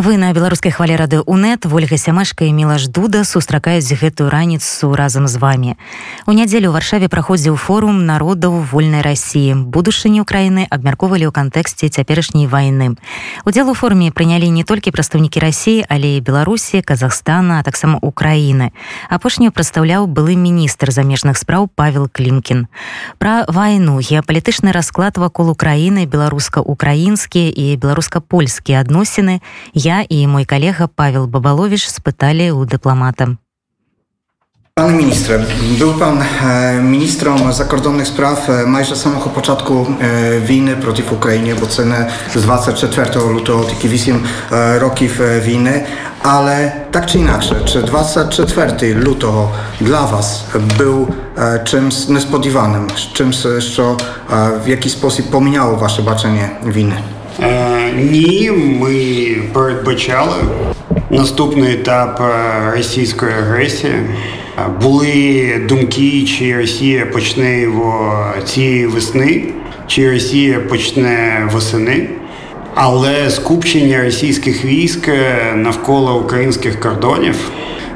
Вы на беларускай хвале рады УНэт Вольга сямашка і мілаш дуда сустракаюць гэтую раніцу разам з вами. У нядзелю ў варшаве праходзіў форум народаў вольнай рассіі. Будушыні ўкраіны абмяркоўвалі ў кантэксце цяперашняй вайны. Удзел у форуме прынялі не толькі прадстаўнікі рассіі, але і Беларусі, Казахстана, а таксама Украіны. Апошнюю прадстаўляў былы міністр замежных спраў Павел Клімкін. Пра вайну геапалітычны расклад вакол Украіны, беларуска-украінскія і беларуска-польскія адносіны, я і мой калега Павел Бабалович спыталі у дыпламата. Panie ministrze, był pan ministrem zakordonnych spraw майже z samego początku wojny przeciw Ukrainie, bo cenę z 24 lutego tiki 8 rokів wojny, ale tak czy inaczej, czy 24 lutego dla was był czymś niespodziewanym, czymś, co w jakiś sposób pominęło wasze baczenie winy? Е, ні, ми передбачали наступний етап е, російської агресії. Е, були думки, чи Росія почне його цієї весни, чи Росія почне восени. Але скупчення російських військ навколо українських кордонів,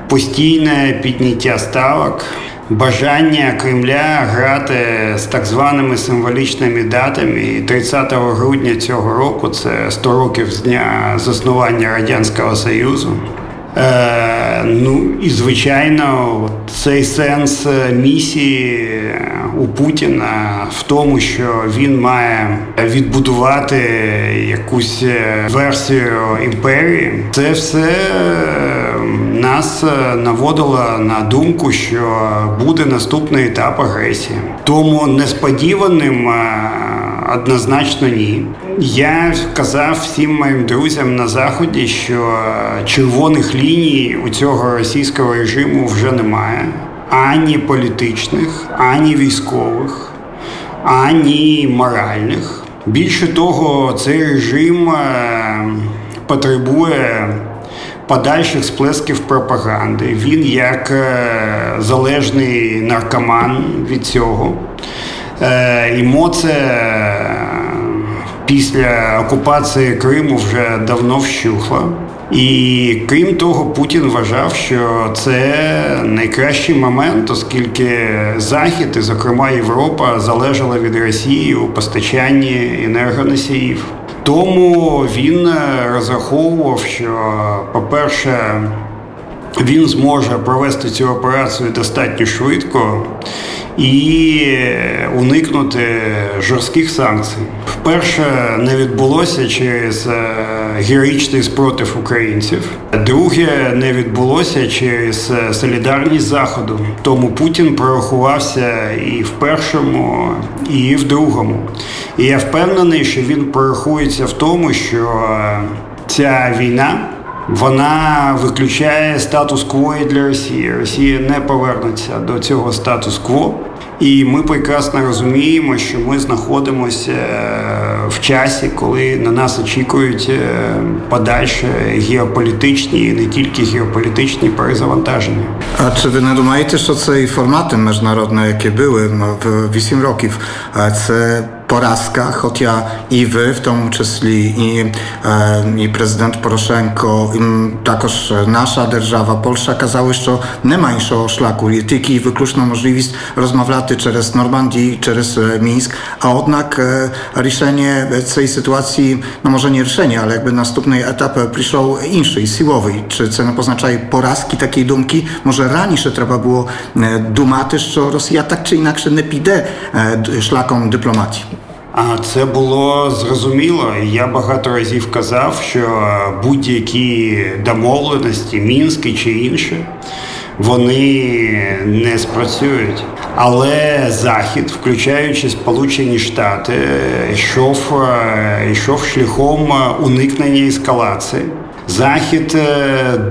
постійне підняття ставок бажання Кремля грати з так званими символічними датами. І 30 грудня цього року це 100 років з дня заснування Радянського Союзу. Е, Ну і звичайно, цей сенс місії у Путіна в тому, що він має відбудувати якусь версію імперії. Це все нас наводило на думку, що буде наступний етап агресії. Тому несподіваним однозначно ні. Я казав всім моїм друзям на заході, що червоних ліній у цього російського режиму вже немає ані політичних, ані військових, ані моральних. Більше того, цей режим потребує подальших сплесків пропаганди. Він як залежний наркоман від цього. І моце після окупації Криму вже давно вщухла. І крім того, Путін вважав, що це найкращий момент, оскільки Захід, і зокрема Європа, залежала від Росії у постачанні енергоносіїв. Тому він розраховував, що, по-перше, він зможе провести цю операцію достатньо швидко і уникнути жорстких санкцій. Вперше не відбулося через героїчний спротив українців. Друге не відбулося через солідарність заходу. Тому Путін прорахувався і в першому, і в другому. І я впевнений, що він прорахується в тому, що ця війна. Вона виключає статус-кво і для Росії. Росія не повернеться до цього статус-кво. І ми прекрасно розуміємо, що ми знаходимося в часі, коли на нас очікують подальші геополітичні і не тільки геополітичні перезавантаження. А чи ви не думаєте, що цей формати міжнародні, які були в 8 років, це porażka, chociaż i wy, w tym числі i, e, i prezydent Poroszenko, i також наша держава, Польща, казали, що нема іншого шляху, є тільки виключно можливість розмовляти через Нормандію, через Мінськ, а однак рішення цієї ситуації, no może nie рішення, але якби наступний етап прийшов інший, силовий. Чи це не позначає поразки такої думки? Може раніше треба було думати, що Росія так чи інакше не піде шляхом дипломатії? А це було зрозуміло. Я багато разів казав, що будь-які домовленості, мінські чи інші, вони не спрацюють. Але Захід, включаючи Сполучені Штати, йшов, йшов шляхом уникнення ескалації. Захід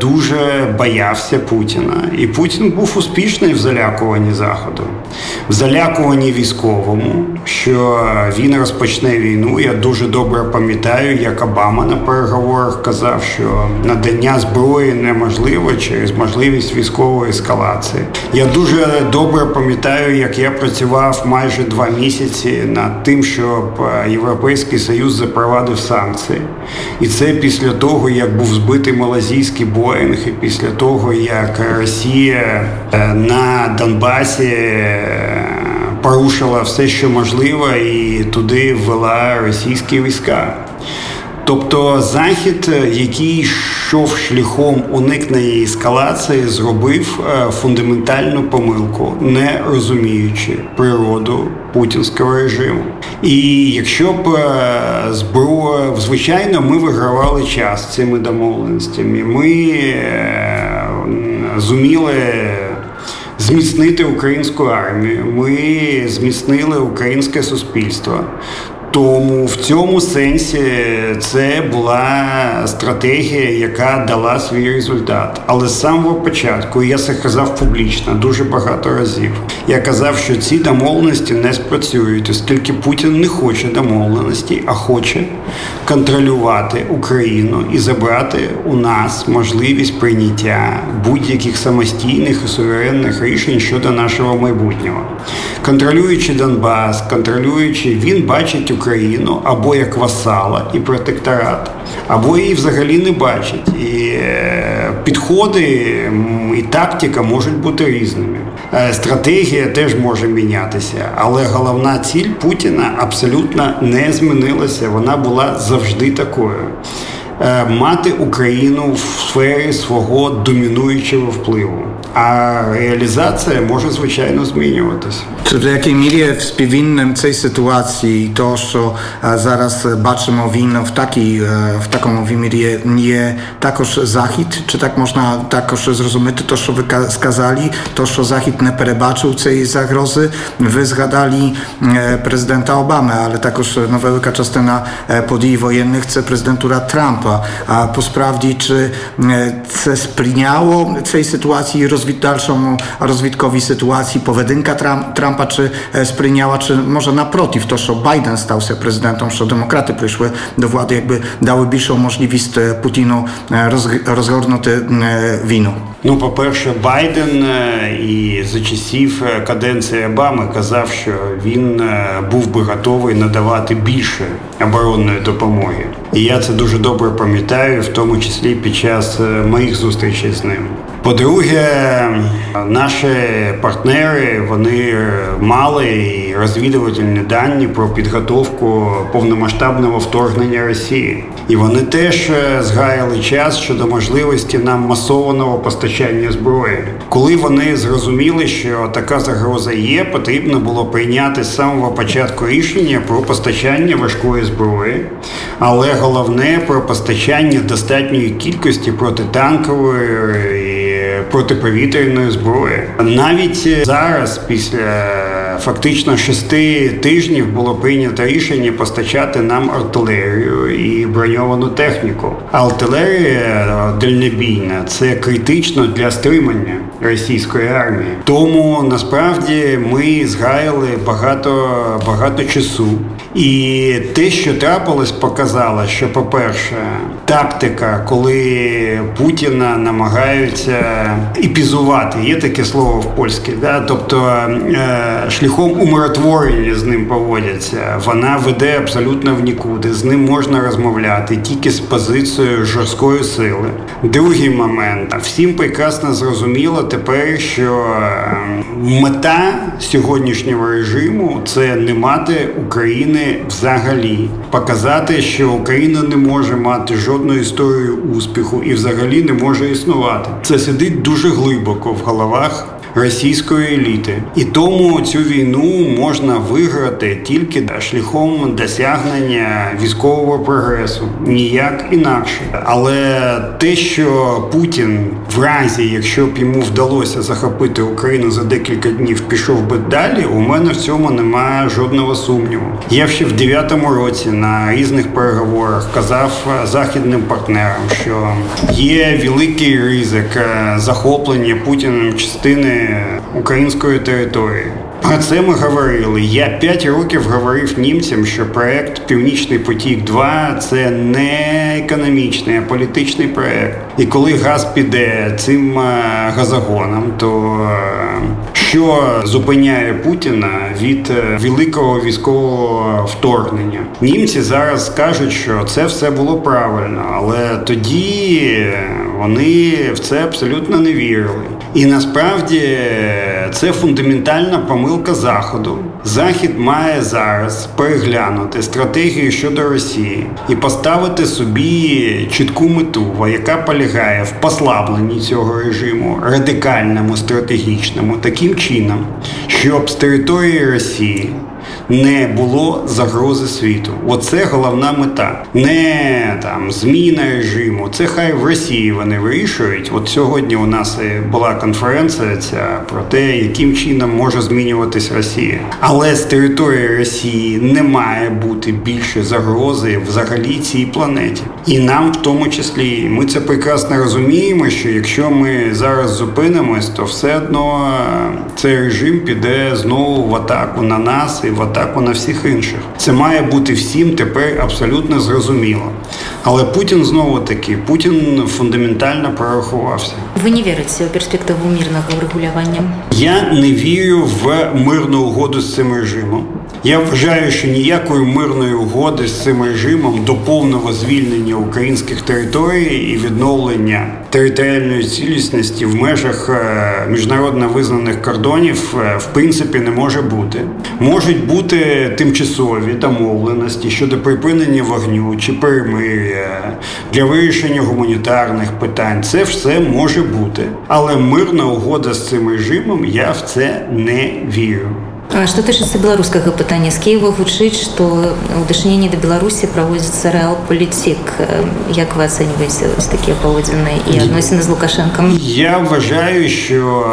дуже боявся Путіна, і Путін був успішний в залякуванні Заходу, в залякуванні військовому, що він розпочне війну. Я дуже добре пам'ятаю, як Обама на переговорах казав, що надання зброї неможливо через можливість військової ескалації. Я дуже добре пам'ятаю. пам'ятаю, як я працював майже два місяці над тим, щоб е, Європейський Союз запровадив санкції. І це після того, як був збитий малазійський Боїнг, і після того, як Росія е, на Донбасі порушила все, що можливо, і туди ввела російські війська. Тобто захід, е, який йшов шляхом уникнення ескалації, зробив е, фундаментальну помилку, не розуміючи природу путінського режиму. І якщо б е, зброя, звичайно, ми вигравали час цими домовленостями, ми зуміли. Зміцнити українську армію, ми зміцнили українське суспільство. Тому в цьому сенсі це була стратегія, яка дала свій результат. Але з самого початку я це казав публічно дуже багато разів. Я казав, що ці домовленості не спрацюють, оскільки Путін не хоче домовленості, а хоче контролювати Україну і забрати у нас можливість прийняття будь-яких самостійних і суверенних рішень щодо нашого майбутнього. Контролюючи Донбас, контролюючи, він бачить Україну або як васала і протекторат, або її взагалі не бачить. І е, підходи і тактика можуть бути різними. Е, стратегія теж може мінятися, але головна ціль Путіна абсолютно не змінилася. Вона була завжди такою. Е, мати Україну в сфері свого домінуючого впливу. А реалізація може звичайно змінюватися. Czy w jakiej mierze współwinnym tej sytuacji to, że зараз бачимо війну в такій, в такому вимірі є також Захід? Чи так можна також зрозуміти то, що ви сказали, то, що Захід не перебачив цієї загрози? Ви згадали президента Обами, але також no, велика частина подій воєнних це президентура Трампа. А по справді, чи це сприйняло цій ситуації rozwit, dalszą rozwitkowi sytuacji powedynka Trumpa, czy spryniała, czy może naprotiv to, że Biden stał się prezydentem, że demokraty przyszły do władzy, jakby dały większą możliwość Putinu rozgornąć winu. Ну, по-перше, Байден і за часів каденції Обами казав, що він був би готовий надавати більше оборонної допомоги. І я це дуже добре пам'ятаю, в тому числі під час моїх зустрічей з ним. По-друге, наші партнери вони мали розвідувальні дані про підготовку повномасштабного вторгнення Росії, і вони теж згаяли час щодо можливості нам масованого постачання зброї. Коли вони зрозуміли, що така загроза є, потрібно було прийняти з самого початку рішення про постачання важкої зброї, але головне про постачання достатньої кількості протитанкової протиповітряної зброї. Навіть зараз, після фактично шести тижнів, було прийнято рішення постачати нам артилерію і броньовану техніку. Артилерія дальнобійна це критично для стримання російської армії. Тому насправді ми згаяли багато багато часу. І те, що трапилось, показало, що, по-перше, тактика, коли Путіна намагаються епізувати, є таке слово в польській, да? тобто е, шляхом умиротворення з ним поводяться, вона веде абсолютно в нікуди. З ним можна розмовляти тільки з позицією жорсткої сили. Другий момент всім прекрасно зрозуміло тепер, що мета сьогоднішнього режиму це не мати України взагалі, показати, що Україна не може мати жодної історії успіху і взагалі не може існувати. Це сидить дуже глибоко в головах російської еліти, і тому цю війну можна виграти тільки шляхом досягнення військового прогресу, ніяк інакше. Але те, що Путін в разі, якщо б йому вдалося захопити Україну за декілька днів, пішов би далі, у мене в цьому немає жодного сумніву. Я ще в дев'ятому році на різних переговорах казав західним партнерам, що є великий ризик захоплення Путіним частини української території. Про це ми говорили. Я п'ять років говорив німцям, що проект Північний потік 2 це не економічний, а політичний проект. І коли газ піде цим газогоном, то що зупиняє Путіна від е, великого військового вторгнення. Німці зараз кажуть, що це все було правильно, але тоді вони в це абсолютно не вірили. І насправді це фундаментальна помилка Заходу. Захід має зараз переглянути стратегію щодо Росії і поставити собі чітку мету, яка полягає в послабленні цього режиму, радикальному стратегічному, таким чином, щоб з території Росії не було загрози світу. Оце головна мета. Не там зміна режиму. Це хай в Росії вони вирішують. От сьогодні у нас була конференція ця про те, яким чином може змінюватись Росія. Але з території Росії не має бути більше загрози взагалі цій планеті. І нам, в тому числі, ми це прекрасно розуміємо, що якщо ми зараз зупинимось, то все одно цей режим піде знову в атаку на нас і в атаку на всіх інших. Це має бути всім тепер абсолютно зрозуміло. Але Путін знову таки Путін фундаментально прорахувався. Ви не вірите у перспективу мирного врегулювання? Я не вірю в мирну угоду з цим режимом. Я вважаю, що ніякої мирної угоди з цим режимом до повного звільнення українських територій і відновлення територіальної цілісності в межах е, міжнародно визнаних кордонів е, в принципі не може бути. Можуть бути тимчасові домовленості щодо припинення вогню чи перемир'я для вирішення гуманітарних питань. Це все може бути, але мирна угода з цим режимом я в це не вірю. Што тычыцца беларускага пытання з Киева гучыць, што ў дачыненні да Беларусі праводзіцца рэал палітик. Як вы ацэньваеце такія паводзіны і адносіны з Лукашенком? Я вважаю, що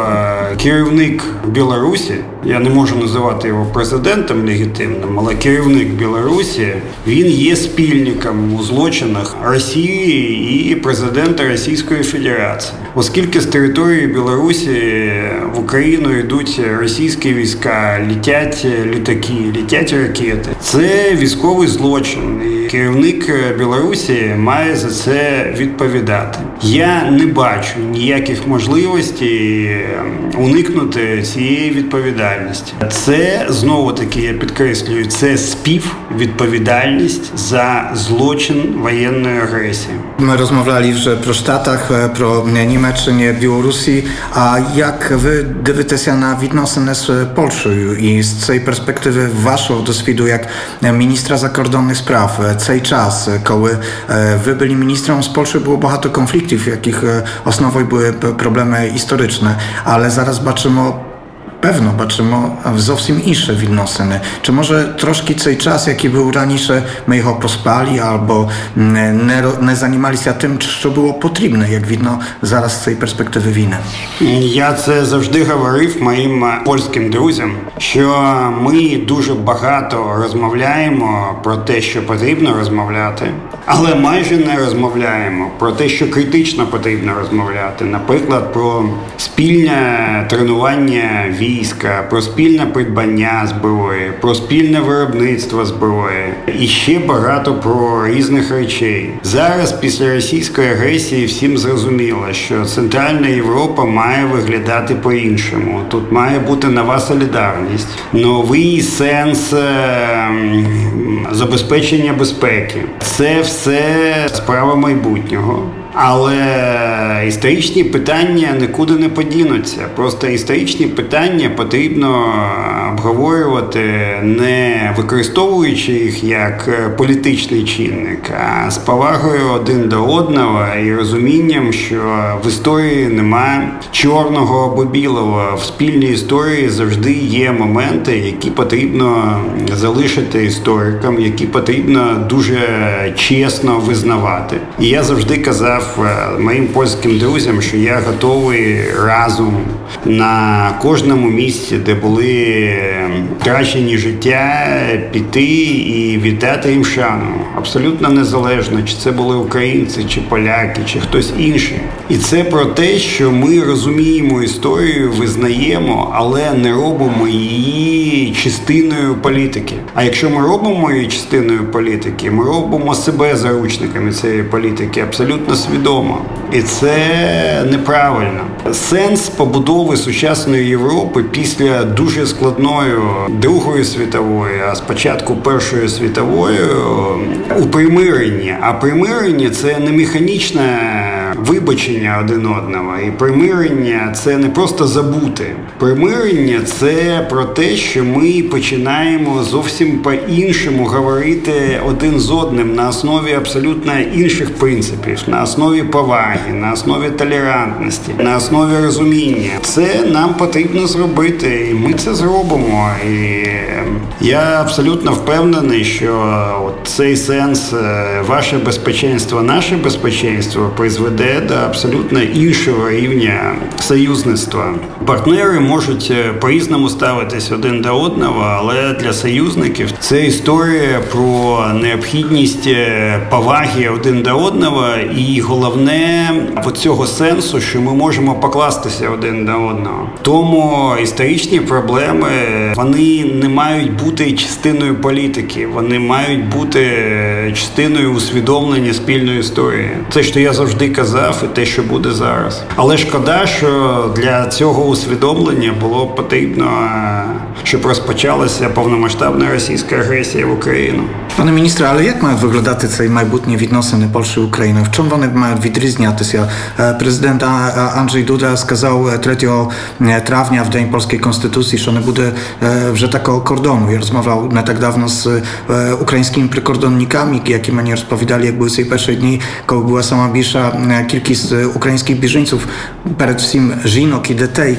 керівник Білорусі, я не можу називати його президентом легітимним, але керівник Білорусі він є спільником у злочинах Росії і президента Російської Федерації, оскільки з території Білорусі в Україну йдуть російські війська літять літаки, літять ракети. Це військовий злочин, і керівник Білорусі має за це відповідати. Я не бачу ніяких можливостей уникнути цієї відповідальності. Це знову таки я підкреслюю, це співвідповідальність за злочин воєнної агресії. Ми розмовляли вже про Штатах, про Німеччині, Білорусі. А як ви дивитеся на відносини з Польщею? І з цієї перспективи вашого досвіду як міністра закордонних справ, цей час, коли ви byli міністром з Польщі, було багато конфліктів, яких основою були проблеми історичне, але зараз бачимо Певно, бачимо зовсім інше відносини. Чи може трошки цей час, який був раніше, ми його проспали або не, не займалися тим, що було потрібне, як видно зараз з цієї перспективи війни? Я це завжди говорив моїм польським друзям, що ми дуже багато розмовляємо про те, що потрібно розмовляти, але майже не розмовляємо про те, що критично потрібно розмовляти. Наприклад, про спільне тренування війни війська, про спільне придбання зброї, про спільне виробництво зброї і ще багато про різних речей. Зараз, після російської агресії, всім зрозуміло, що Центральна Європа має виглядати по-іншому. Тут має бути нова солідарність, новий сенс ем, забезпечення безпеки. Це все справа майбутнього. Але історичні питання нікуди не подінуться. Просто історичні питання потрібно обговорювати, не використовуючи їх як політичний чинник, а з повагою один до одного і розумінням, що в історії немає чорного або білого. В спільній історії завжди є моменти, які потрібно залишити історикам, які потрібно дуже чесно визнавати. І я завжди казав сказав е, моїм польським друзям, що я готовий разом на кожному місці, де були втрачені життя піти і віддати їм шану. Абсолютно незалежно, чи це були українці, чи поляки, чи хтось інший. І це про те, що ми розуміємо історію, визнаємо, але не робимо її частиною політики. А якщо ми робимо її частиною політики, ми робимо себе заручниками цієї політики абсолютно свідомо. І це неправильно. Сенс побудови сучасної Європи після дуже складної Другої світової, а спочатку Першої світової у примиренні. А примирення це не механічне вибачення один одного. І примирення це не просто забути. Примирення це про те, що ми починаємо зовсім по-іншому говорити один з одним на основі абсолютно інших принципів, на основі поваги, на основі толерантності, на основі розуміння. Це нам потрібно зробити, і ми це зробимо. І ем, я абсолютно впевнений, що цей сенс, е, ваше безпеченство, наше безпеченство призведе до абсолютно іншого рівня союзництва. Партнери можуть е, по-різному ставитись один до одного, але для союзників це історія про необхідність е, поваги один до одного, і головне цього сенсу, що ми можемо покластися один до одного. Тому історичні проблеми вони не мають бути частиною політики, вони мають бути частиною усвідомлення спільної історії. Це що я завжди казав, і те, що буде зараз. Але шкода, що для цього усвідомлення було потрібно, щоб розпочалася повномасштабна російська агресія в Україну. Пане міністре, але як мають виглядати цей майбутні відносини Польщі і України? В чому вони мають відрізнятися? Президент Анджей Дуда сказав 3 травня в День польської конституції, що не буде вже такого кордону. Я розмовляв не так давно з українськими прикордонниками, які мені розповідали, як були ці перші дні, коли була сама більша кількість українських біженців, перед всім жінок і дітей,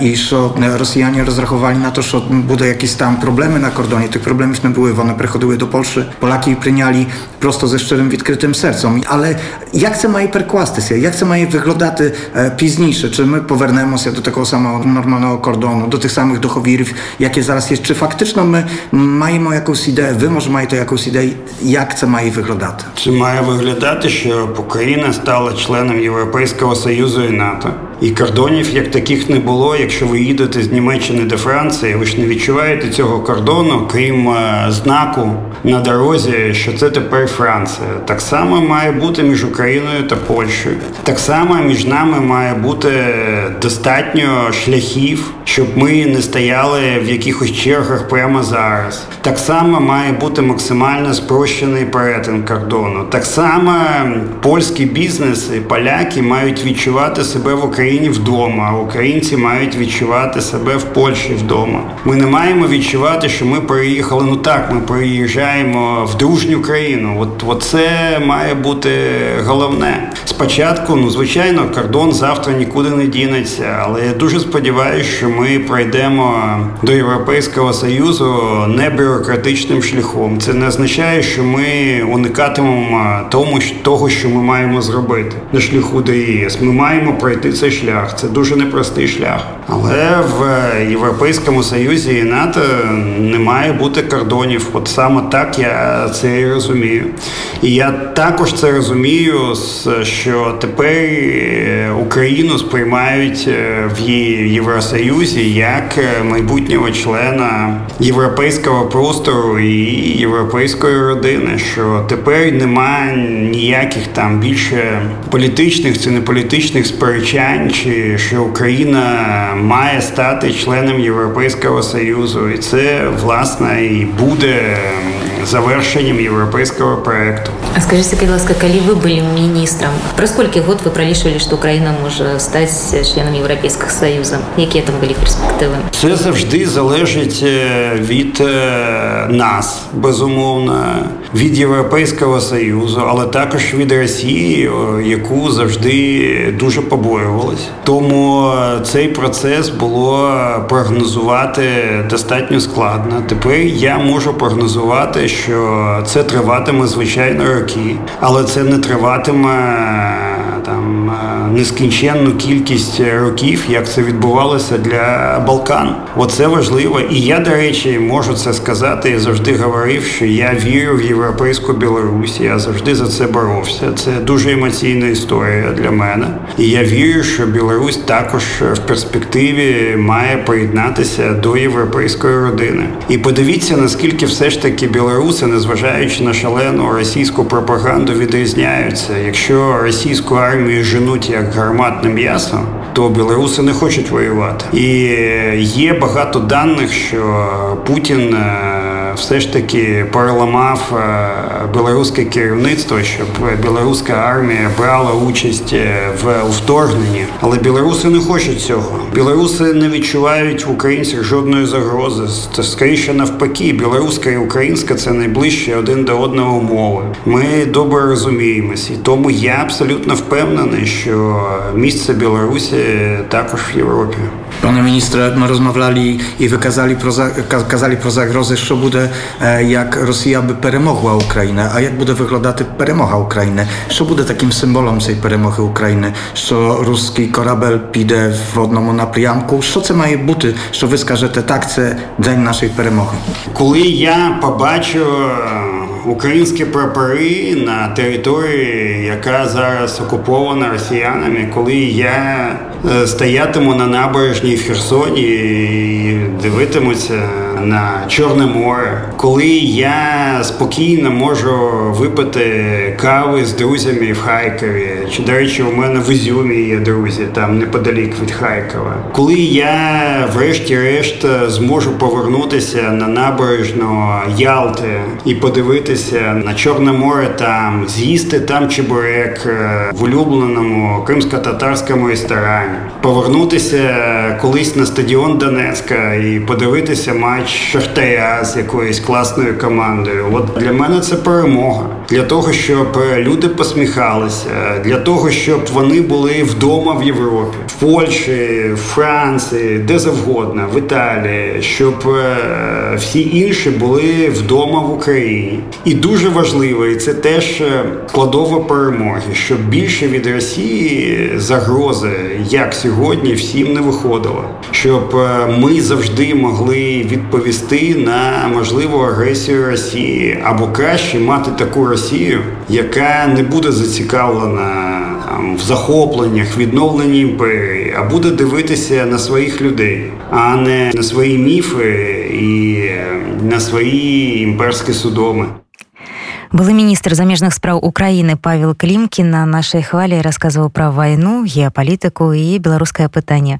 і що росіяни розрахували на те, що буде якісь там проблеми на кордоні. Тих проблемів не було. Вони приходили до Польщі, поляки їх прийняли просто ze szczerym, відкритим серцем. Але як це має перекластися? Як це має виглядати пізніше? Чи ми повернемося до такого самого нормального кордону, до тих самих договірів, які зараз є? Чи фактично ми маємо якусь ідею? Ви може маєте якусь ідею, як це має виглядати? Це має виглядати, що Україна стала членом Європейського Союзу і НАТО. І кордонів як таких не було. Якщо ви їдете з Німеччини до Франції, ви ж не відчуваєте цього кордону, крім е, знаку на дорозі, що це тепер Франція. Так само має бути між Україною та Польщею. Так само між нами має бути достатньо шляхів, щоб ми не стояли в якихось чергах прямо зараз. Так само має бути максимально спрощений перетин кордону. Так само польський бізнес і поляки мають відчувати себе в Україні. Україні вдома, українці мають відчувати себе в Польщі вдома. Ми не маємо відчувати, що ми приїхали. Ну так, ми приїжджаємо в дружню країну. От, от це має бути головне. Спочатку, ну звичайно, кордон завтра нікуди не дінеться, але я дуже сподіваюся, що ми пройдемо до Європейського союзу не бюрократичним шляхом. Це не означає, що ми уникатимемо тому, того, що ми маємо зробити на шляху до ЄС. Ми маємо пройти цей шлях. Це дуже непростий шлях. Але в Європейському Союзі і НАТО не має бути кордонів. От саме так я це і розумію. І я також це розумію, що тепер Україну сприймають е, в Євросоюзі як е, майбутнього члена європейського простору і європейської родини. Що тепер немає ніяких там більше політичних чи неполітичних сперечань, чи що Україна має стати членом Європейського союзу, і це власне і буде завершенням європейського проекту. А скажите, будь ласка, коли ви були міністром, про скільки год ви пролішували, що Україна може стати членом Європейського Союзу? Які там були перспективи? Це завжди залежить від нас, безумовно, від Європейського Союзу, але також від Росії, яку завжди дуже побоювалися. Тому цей процес було прогнозувати достатньо складно. Тепер я можу прогнозувати, що це триватиме звичайно роки, але це не триватиме там нескінченну кількість років, як це відбувалося для Балкан. Оце важливо. І я, до речі, можу це сказати. Я завжди говорив, що я вірю в європейську Білорусь. Я завжди за це боровся. Це дуже емоційна історія для мене. І я вірю, що Білорусь також в перспективі має приєднатися до європейської родини. І подивіться, наскільки все ж таки білоруси, незважаючи на шалену російську пропаганду, відрізняються. Якщо російську армію женуть як гарматне м'ясо, то білоруси не хочуть воювати. І є багато даних, що Путін все ж таки переламав білоруське керівництво, щоб білоруська армія брала участь в вторгненні. Але білоруси не хочуть цього. Білоруси не відчувають в українцях жодної загрози. Це скоріше навпаки, білоруська і українська це найближче один до одного мови. Ми добре розуміємось, і тому я абсолютно впевнений, що місце Білорусі також в Європі. Panie ministrze, my rozmawiali i wykazali pro, kazali pro zagrozy, що буде, як Росія би перемогла Україну, а як буде виглядати перемога України? Що буде таким символом цієї перемоги України? Що руський корабель піде в одному напрямку? Що це має бути, що ви скажете, так, це день нашої перемоги? Коли я побачу українські прапори на території, яка зараз окупована росіянами, коли я стоятиму на набережній в Херсоні і дивитимуся на Чорне море, коли я спокійно можу випити кави з друзями в Харкові, чи до речі, у мене в Ізюмі є друзі, там неподалік від Харкова, коли я, врешті-решт, зможу повернутися на набережну Ялти і подивитися на Чорне море там, з'їсти там чебурек в улюбленому кримсько-татарському ресторані, повернутися колись на стадіон Донецька і подивитися матч Шахтаря з якоюсь класною командою. От для мене це перемога. Для того, щоб люди посміхалися, для того, щоб вони були вдома в Європі, в Польщі, в Франції, де завгодно, в Італії, щоб всі інші були вдома в Україні. І дуже важливо, і це теж складова перемоги, щоб більше від Росії загрози, як сьогодні, всім не виходило, щоб ми завжди могли відповісти на можливу агресію Росії, або краще мати таку Росію, яка не буде зацікавлена там в захопленнях, відновленні імперії, а буде дивитися на своїх людей, а не на свої міфи і на свої імперські судоми. Былы міністр замежных спраў Украіны Павел Клімкін на нашай хвалі расказваў пра вайну, геапалітыку і беларускае пытанне.